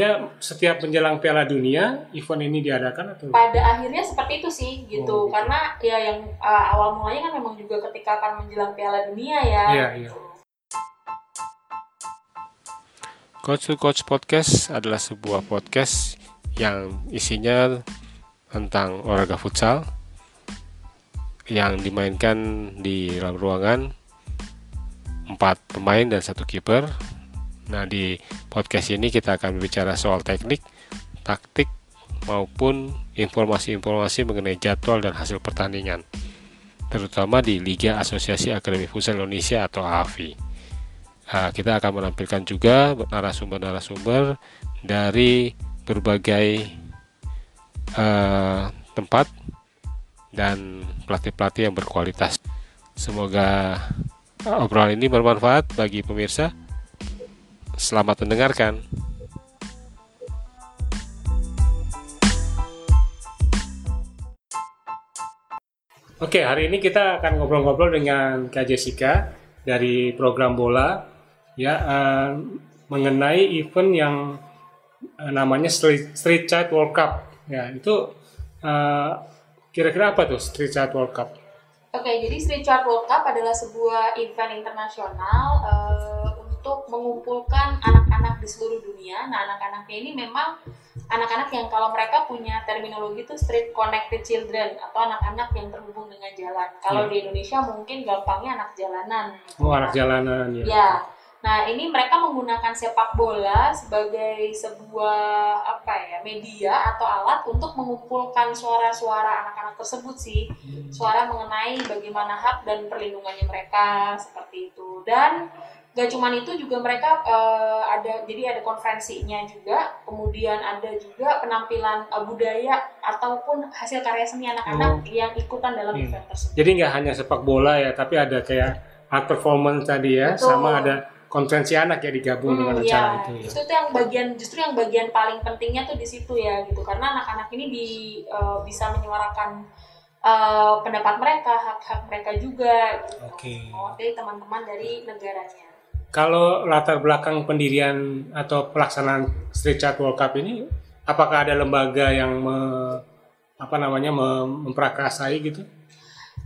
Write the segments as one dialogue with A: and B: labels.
A: apa namanya setiap menjelang Piala Dunia event ini diadakan atau
B: pada akhirnya seperti itu sih gitu
A: Oh, gitu.
B: karena ya yang uh, awal mulanya kan memang juga ketika akan menjelang Piala Dunia ya
A: Iya, iya.
C: Coach to Coach Podcast adalah sebuah podcast yang isinya tentang olahraga futsal yang dimainkan di dalam ruangan empat pemain dan satu kiper. Nah di podcast ini kita akan berbicara soal teknik, taktik maupun informasi-informasi mengenai jadwal dan hasil pertandingan, terutama di Liga Asosiasi Akademi Futsal Indonesia atau AFI. Nah, kita akan menampilkan juga narasumber-narasumber dari berbagai eh, tempat dan pelatih-pelatih yang berkualitas. Semoga obrolan ini bermanfaat bagi pemirsa. Selamat mendengarkan.
A: Oke, hari ini kita akan ngobrol-ngobrol dengan Kak Jessica dari program bola ya eh, mengenai event yang eh, namanya Street, Street Chat World Cup. Ya, itu eh, kira-kira apa tuh Street Chat World Cup?
B: Oke, jadi Street Chart World Cup adalah sebuah event internasional eh, untuk mengumpulkan anak-anak di seluruh dunia. Nah, anak-anaknya ini memang anak-anak yang kalau mereka punya terminologi itu street connected children atau anak-anak yang terhubung dengan jalan. Kalau
A: Ya.
B: di Indonesia mungkin gampangnya anak jalanan.
A: Oh, anak jalanan ya.
B: Ya. Nah, ini mereka menggunakan sepak bola sebagai sebuah apa ya, media atau alat untuk mengumpulkan suara-suara anak-anak tersebut sih. Suara mengenai bagaimana hak dan perlindungannya mereka seperti itu. Dan gak cuman itu juga mereka eh, ada jadi ada konferensinya juga, kemudian ada juga penampilan eh, budaya ataupun hasil karya seni anak-anak yang ikutan dalam
A: Hmm.
B: event tersebut.
A: Jadi nggak hanya sepak bola ya, tapi ada kayak art performance tadi ya,
B: Betul.
A: sama ada konferensi anak ya digabung dengan
B: Hmm,
A: acara
B: ya,
A: itu. Ya.
B: itu tuh yang bagian justru yang bagian paling pentingnya tuh di situ ya gitu karena anak-anak ini di eh, bisa menyuarakan eh, pendapat mereka hak-hak mereka juga gitu.
A: Oke.
B: mewakili teman-teman dari negaranya
A: Kalau latar belakang pendirian atau pelaksanaan Street Chat World Cup ini, apakah ada lembaga yang me- apa namanya mem- memprakarsai gitu?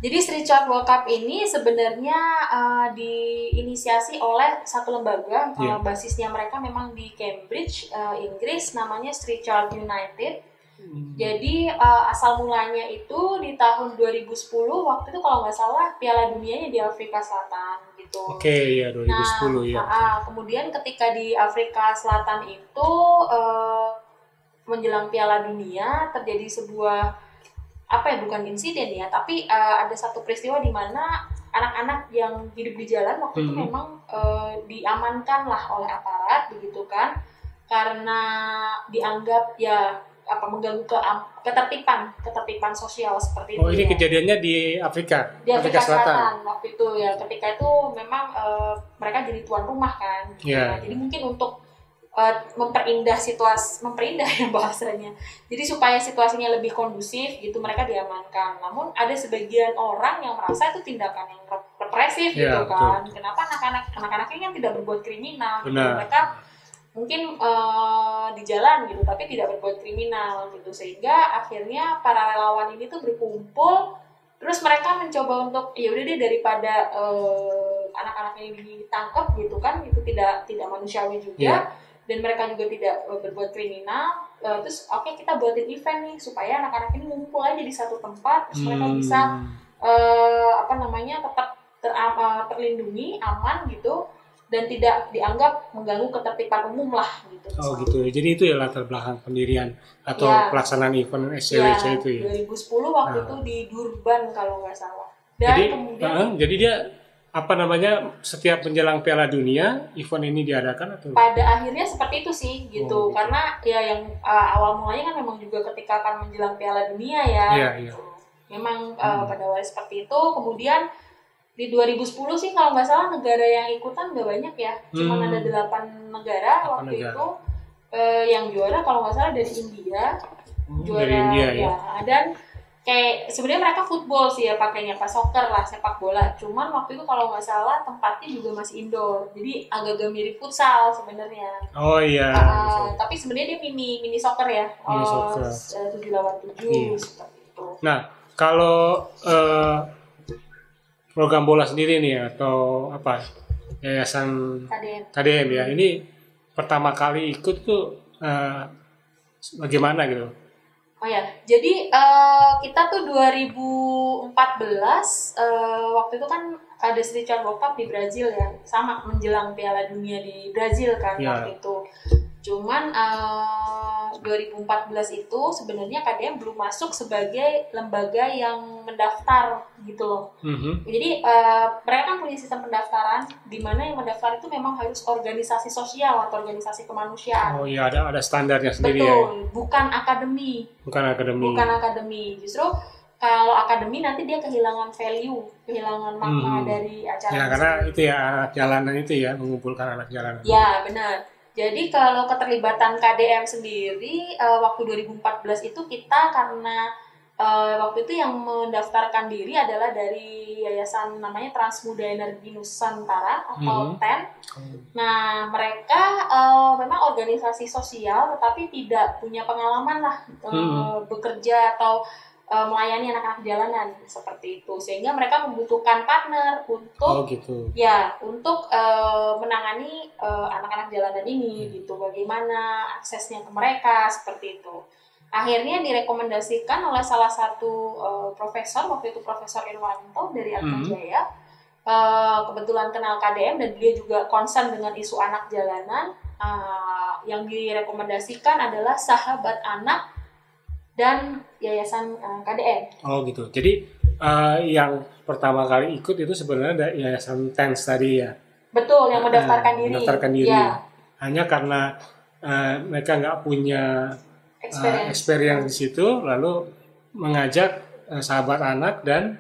B: jadi Street Child World Cup ini sebenarnya eh, diinisiasi oleh satu lembaga eh,
A: Iya.
B: basisnya mereka memang di Cambridge eh, Inggris namanya Street Child United Jadi uh, asal mulanya itu di tahun 2010 waktu itu kalau nggak salah Piala Dunianya di Afrika Selatan gitu.
A: Oke ya 2010
B: nah,
A: ya.
B: ah, kemudian ketika di Afrika Selatan itu uh, menjelang Piala Dunia terjadi sebuah apa ya bukan insiden ya, tapi uh, ada satu peristiwa di mana anak-anak yang hidup di jalan waktu itu
A: Mhm.
B: memang uh, diamankan lah oleh aparat begitu kan karena dianggap ya apa mengganggu ke ketertiban ketertiban sosial seperti
A: Oh
B: itu
A: ini
B: ya.
A: kejadiannya di Afrika,
B: di Afrika Selatan. waktu itu ya ketika itu memang eh, mereka jadi tuan rumah kan gitu.
A: Iya.
B: Nah, jadi mungkin untuk eh, memperindah situasi memperindah ya bahasanya jadi supaya situasinya lebih kondusif gitu mereka diamankan namun ada sebagian orang yang merasa itu tindakan yang rep- represif
A: Iya,
B: gitu kan kenapa anak-anak anak-anak ini kan tidak berbuat kriminal gitu.
A: Benar.
B: mereka mungkin eh, di jalan gitu tapi tidak berbuat kriminal gitu sehingga akhirnya para relawan ini tuh berkumpul terus mereka mencoba untuk ya udah deh daripada eh, anak-anak ini ditangkap gitu kan itu tidak tidak manusiawi juga
A: Iya.
B: dan mereka juga tidak eh, berbuat kriminal Eh, terus oke kita buatin event nih supaya anak-anak ini ngumpul aja di satu tempat terus mereka
A: Hmm.
B: bisa eh, apa namanya tetap ter, eh, terlindungi aman gitu dan tidak dianggap mengganggu ketertiban umum lah gitu.
A: Oh gitu ya. Jadi itu ya latar belakang pendirian atau
B: Ya.
A: pelaksanaan event
B: Ya,
A: SCWC itu ya.
B: 2010 waktu
A: Nah.
B: itu di Durban kalau nggak salah. Dan
A: Jadi,
B: kemudian
A: eh, jadi dia apa namanya setiap menjelang Piala Dunia event ini diadakan atau?
B: pada akhirnya seperti itu sih gitu
A: Oh, gitu.
B: karena ya yang uh, awal mulanya kan memang juga ketika akan menjelang Piala Dunia ya
A: Iya,
B: gitu. memang uh,
A: Hmm.
B: pada awalnya seperti itu kemudian di 2010 sih kalau nggak salah negara yang ikutan nggak banyak ya cuma
A: Hmm.
B: ada delapan negara
A: Delapan
B: waktu
A: negara.
B: itu Uh, yang juara kalau nggak salah dari India
A: Hmm,
B: juara
A: dari India ya.
B: dan kayak sebenarnya mereka football sih ya pakainya pas soccer lah sepak bola cuman waktu itu kalau nggak salah tempatnya juga masih indoor jadi agak-agak mirip futsal sebenarnya
A: Oh iya.
B: Ah, tapi sebenarnya dia mini mini soccer ya
A: Mini soccer.
B: tujuh lawan
A: Iya.
B: tujuh seperti itu
A: Nah, kalau eh, program bola sendiri nih atau apa yayasan
B: KDM
A: KDM ya, ini pertama kali ikut tuh eh, bagaimana gitu?
B: Oh ya, jadi eh, kita tuh 2014 eh, waktu itu kan ada World Cup di Brazil ya, sama menjelang Piala Dunia di Brazil kan
A: Ya.
B: waktu itu. Cuman eh, 2014 itu sebenarnya KDM belum masuk sebagai lembaga yang mendaftar gitu loh.
A: Mhm.
B: Jadi eh, mereka kan punya sistem pendaftaran di mana yang mendaftar itu memang harus organisasi sosial atau organisasi kemanusiaan.
A: Oh iya ada ada standarnya sendiri ya,
B: Betul, bukan akademi
A: bukan akademi.
B: bukan akademi justru kalau akademi nanti dia kehilangan value kehilangan makna
A: Hmm.
B: dari acara
A: Ya karena itu ya anak jalanan itu ya mengumpulkan anak jalanan.
B: ya benar jadi kalau keterlibatan KDM sendiri eh, waktu 2014 itu kita karena eh, waktu itu yang mendaftarkan diri adalah dari yayasan namanya Transmuda Energi Nusantara atau
A: Mhm.
B: TEN Nah, mereka eh, memang organisasi sosial, tetapi tidak punya pengalaman lah eh,
A: Hmm.
B: bekerja atau eh, melayani anak-anak jalanan seperti itu, sehingga mereka membutuhkan partner
A: Oh
B: untuk
A: gitu.
B: ya untuk eh, menangani eh, anak-anak jalanan ini gitu. Bagaimana aksesnya ke mereka seperti itu. Akhirnya direkomendasikan oleh salah satu eh, profesor waktu itu Profesor Irwanto dari Atmajaya. Eh, kebetulan kenal KDM dan dia juga concern dengan isu anak jalanan. Eh, yang direkomendasikan adalah sahabat anak dan yayasan eh, KDM.
A: Oh gitu. Jadi eh, yang pertama kali ikut itu sebenarnya ada yayasan TENS tadi ya.
B: Betul, yang mendaftarkan
A: Eh,
B: diri.
A: Mendaftarkan diri.
B: Ya,
A: Hanya karena eh, mereka nggak punya
B: experience.
A: experience di situ, lalu mengajak eh, sahabat anak dan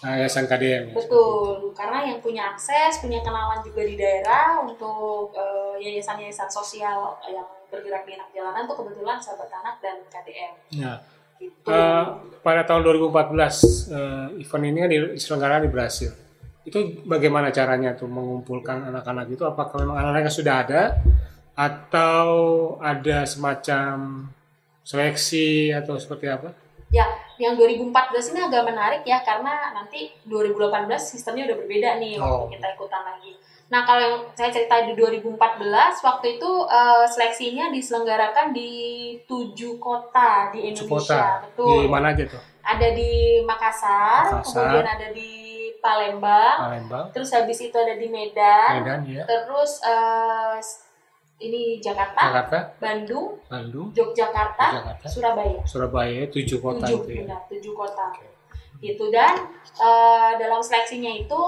A: yayasan KDM.
B: Betul, karena yang punya akses, punya kenalan juga di daerah untuk eh, yayasan-yayasan sosial yang bergerak di anak jalanan tuh kebetulan sahabat anak dan KDM.
A: Ya.
B: Gitu.
A: Eh, pada tahun 2014 eh, event ini kan diselenggarakan di Brasil. Itu bagaimana caranya tuh mengumpulkan anak-anak itu? Apakah memang anak-anaknya sudah ada atau ada semacam seleksi atau seperti apa?
B: Ya, yang 2014 ini agak menarik ya karena nanti 2018 sistemnya udah berbeda nih waktu
A: Oh.
B: kita ikutan lagi. Nah, kalau yang saya cerita di 2014 waktu itu eh, seleksinya diselenggarakan di tujuh kota di Indonesia.
A: kota.
B: Betul.
A: Di mana aja tuh?
B: Ada di Makassar,
A: Makassar.
B: kemudian ada di Palembang,
A: Palembang,
B: terus habis itu ada di Medan,
A: Medan ya,
B: terus eh, ini Jakarta,
A: Jakarta,
B: Bandung,
A: Bandung,
B: Yogyakarta,
A: Jakarta,
B: Surabaya.
A: Surabaya, tujuh kota
B: tujuh,
A: itu ya.
B: benar, tujuh kota.
A: Oke.
B: Itu dan eh, dalam seleksinya itu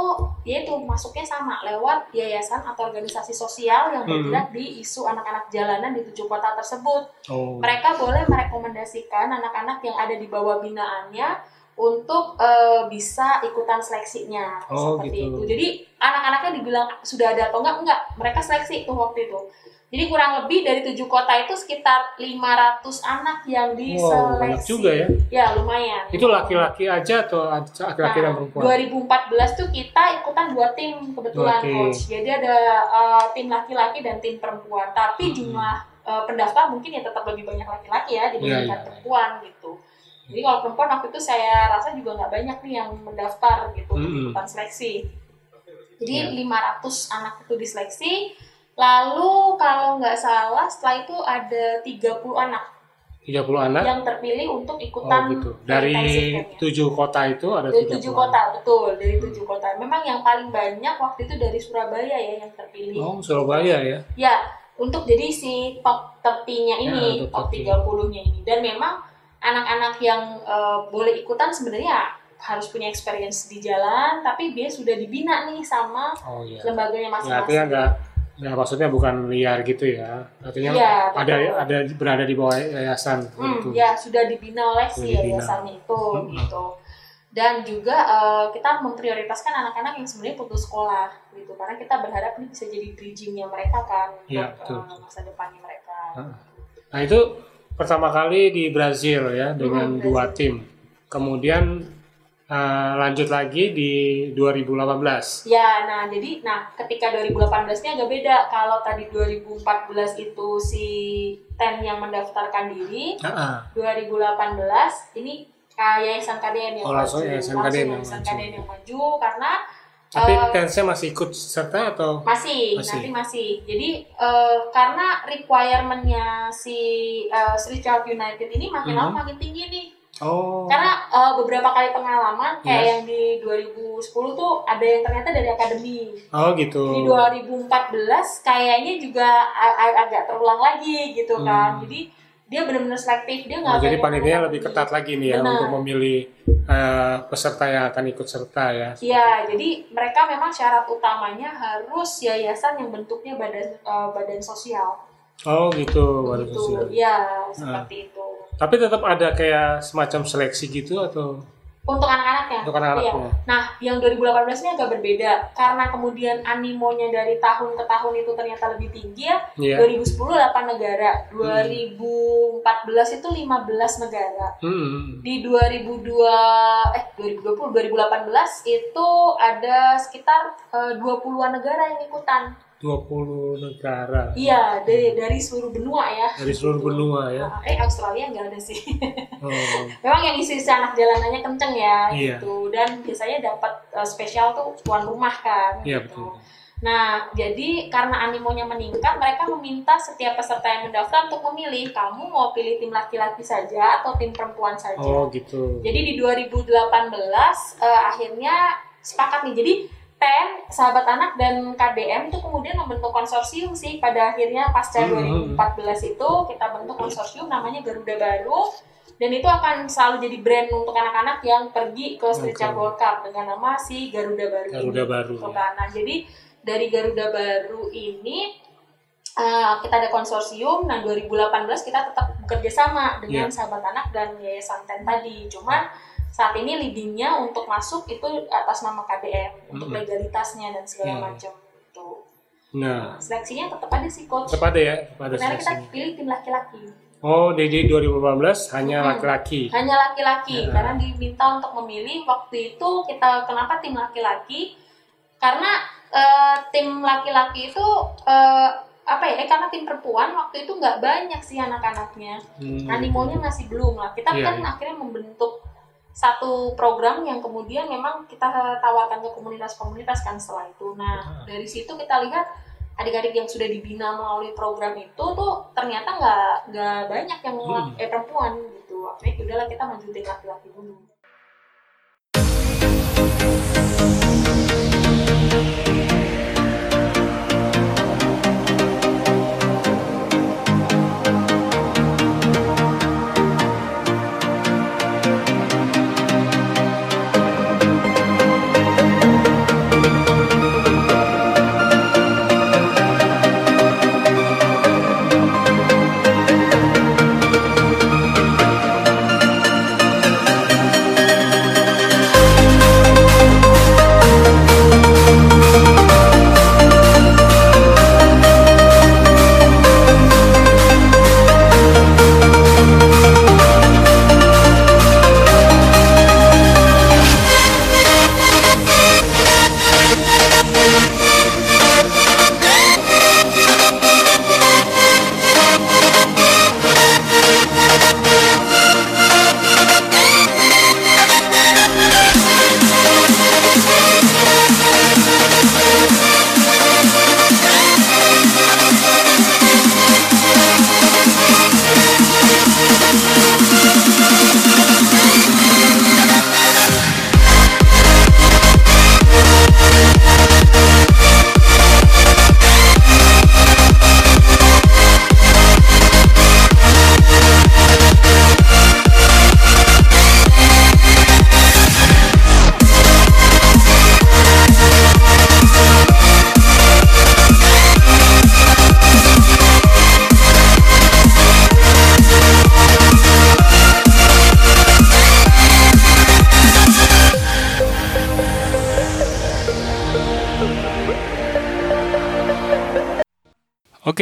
B: dia itu masuknya sama lewat yayasan atau organisasi sosial yang
A: Hmm.
B: bergerak di isu anak-anak jalanan di tujuh kota tersebut.
A: Oh,
B: Mereka boleh merekomendasikan anak-anak yang ada di bawah binaannya untuk eh, bisa ikutan seleksinya
A: Oh,
B: seperti
A: gitu.
B: itu. Jadi anak-anaknya dibilang sudah ada atau enggak enggak, mereka seleksi tuh waktu itu. Jadi kurang lebih dari tujuh kota itu sekitar 500 anak yang diseleksi.
A: wow, banyak juga ya.
B: Ya lumayan.
A: Itu laki-laki aja atau laki-laki dan
B: Nah,
A: perempuan?
B: 2014 tuh kita ikutan dua tim kebetulan
A: Dua tim.
B: coach. Jadi ada uh, tim laki-laki dan tim perempuan. Tapi
A: Hmm.
B: jumlah uh, pendaftar mungkin ya tetap lebih banyak laki-laki ya dibandingkan
A: Iya, iya.
B: perempuan gitu. Jadi kalau perempuan waktu itu saya rasa juga nggak banyak nih yang mendaftar gitu untuk
A: Mm-mm.
B: ikutan seleksi. Jadi
A: Iya.
B: 500 anak itu diseleksi. Lalu kalau nggak salah setelah itu ada 30 anak
A: 30 anak?
B: yang terpilih untuk
A: Oh
B: ikutan
A: gitu. Dari tujuh kota itu ada
B: dari
A: 30
B: tujuh
A: anak.
B: kota betul dari tujuh kota memang yang paling banyak waktu itu dari Surabaya ya yang terpilih
A: Oh, Surabaya ya.
B: ya untuk jadi si top 30-nya ini
A: Ya,
B: top
A: top 30.
B: 30-nya ini dan memang anak-anak yang eh, boleh ikutan sebenarnya harus punya experience di jalan tapi dia sudah dibina nih sama
A: Oh iya.
B: lembaganya
A: Ya, artinya
B: masing-masing
A: enggak ya maksudnya bukan liar gitu ya. Artinya
B: Iya,
A: ada
B: betul.
A: ada berada di bawah yayasan
B: Hmm,
A: gitu.
B: ya sudah dibina oleh si
A: Sudah dibina.
B: yayasannya itu
A: Hmm.
B: gitu. Dan juga eh, kita memprioritaskan anak-anak yang sebenarnya putus sekolah gitu karena kita berharap ini bisa jadi bridgingnya mereka kan
A: Iya,
B: untuk
A: betul.
B: eh, masa depannya mereka.
A: Nah, itu pertama kali di Brazil ya dengan
B: Hmm,
A: dua tim. kemudian eh, lanjut lagi di 2018.
B: Ya, nah jadi nah ketika 2018 ini agak beda. Kalau tadi 2014 itu si Ten yang mendaftarkan diri,
A: Ah, ah.
B: 2018 ini kayak Yayasan KDN yang
A: Oh, langsung Yayasan
B: Langsung Yayasan
A: maju.
B: KDN yang maju karena
A: Tapi
B: eh,
A: Tensnya masih ikut serta atau?
B: masih,
A: Masih.
B: nanti masih. Jadi eh, karena requirement-nya si eh, Street Child United ini makin lama
A: Mhm.
B: makin tinggi nih.
A: Oh.
B: Karena eh, beberapa kali pengalaman kayak
A: Yes.
B: yang di 2010 tuh ada yang ternyata dari akademi.
A: Oh gitu.
B: Di 2014 kayaknya juga a- a- agak terulang lagi gitu kan.
A: Hmm.
B: Jadi dia benar-benar selektif dia
A: Oh,
B: nggak
A: jadi
B: kayak
A: panitia lebih ketat lagi nih ya
B: Benar.
A: untuk memilih eh, peserta yang akan ikut serta ya.
B: Iya, jadi mereka memang syarat utamanya harus yayasan yang bentuknya badan eh, badan sosial.
A: Oh gitu, waduh
B: Gitu.
A: sosial.
B: Iya, seperti itu.
A: Tapi tetap ada kayak semacam seleksi gitu atau
B: Untuk anak-anaknya.
A: untuk anak-anaknya?
B: Iya. Nah, yang 2018 ini agak berbeda karena kemudian animonya dari tahun ke tahun itu ternyata lebih tinggi ya.
A: Iya.
B: 2010 8 negara, 2014 itu 15 negara.
A: Hmm.
B: Di 2002 eh 2020 2018 itu ada sekitar eh, 20-an negara yang ikutan.
A: 20 negara
B: Iya, dari dari seluruh benua ya.
A: dari seluruh benua ya.
B: Nah, Eh Australia nggak ada sih.
A: Oh.
B: Memang yang isi anak jalanannya kenceng ya
A: Iya.
B: gitu dan biasanya dapat eh, spesial tuh tuan rumah kan.
A: Iya
B: gitu.
A: betul.
B: Nah, jadi karena animonya meningkat, mereka meminta setiap peserta yang mendaftar untuk memilih kamu mau pilih tim laki-laki saja atau tim perempuan saja.
A: Oh gitu.
B: Jadi di 2018 eh, akhirnya sepakat nih. Jadi PEN, Sahabat Anak dan KDM itu kemudian membentuk konsorsium sih pada akhirnya pasca
A: Hmm.
B: 2014 itu kita bentuk konsorsium namanya Garuda Baru dan itu akan selalu jadi brand untuk anak-anak yang pergi ke Street. Child World Cup dengan nama si Garuda Baru.
A: Garuda
B: ini.
A: Baru,
B: Gitu
A: ya.
B: Nah, jadi dari Garuda Baru ini uh, kita ada konsorsium. Nah, 2018 kita tetap bekerja sama dengan
A: Iya.
B: Sahabat Anak dan Yayasan Ten tadi. Cuman saat ini leadingnya untuk masuk itu atas nama KDM untuk
A: Mm-mm.
B: legalitasnya dan segala
A: Iya.
B: macam gitu.
A: Nah,
B: Seleksinya tetap ada sih coach.
A: tetap ada ya, tetap ada
B: Karena kita pilih tim laki-laki.
A: Oh, di 2018 hanya
B: Hmm.
A: laki-laki.
B: Hanya laki-laki
A: Ya.
B: karena diminta untuk memilih waktu itu kita kenapa tim laki-laki? Karena eh, tim laki-laki itu eh, apa ya? Eh, karena tim perempuan waktu itu nggak banyak sih anak-anaknya.
A: Hmm.
B: Animonya masih belum lah. Kita
A: Iya,
B: kan
A: iya.
B: akhirnya membentuk satu program yang kemudian memang kita tawarkan ke komunitas-komunitas kan setelah itu. Nah,
A: Ah.
B: dari situ kita lihat adik-adik yang sudah dibina melalui program itu tuh ternyata nggak nggak banyak yang
A: Hmm.
B: eh perempuan gitu. Akhirnya ya udahlah kita maju tim laki-laki dulu.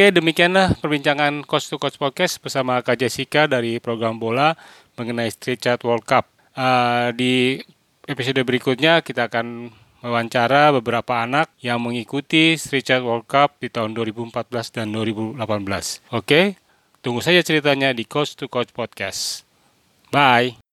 C: Oke, demikianlah perbincangan Coach to Coach Podcast bersama Kak Jessica dari program bola mengenai Street Chat World Cup.
A: Uh, di episode berikutnya kita akan wawancara beberapa anak yang mengikuti Street Chat World Cup di tahun 2014 dan 2018. Oke, tunggu saja ceritanya di Coach to Coach Podcast. Bye.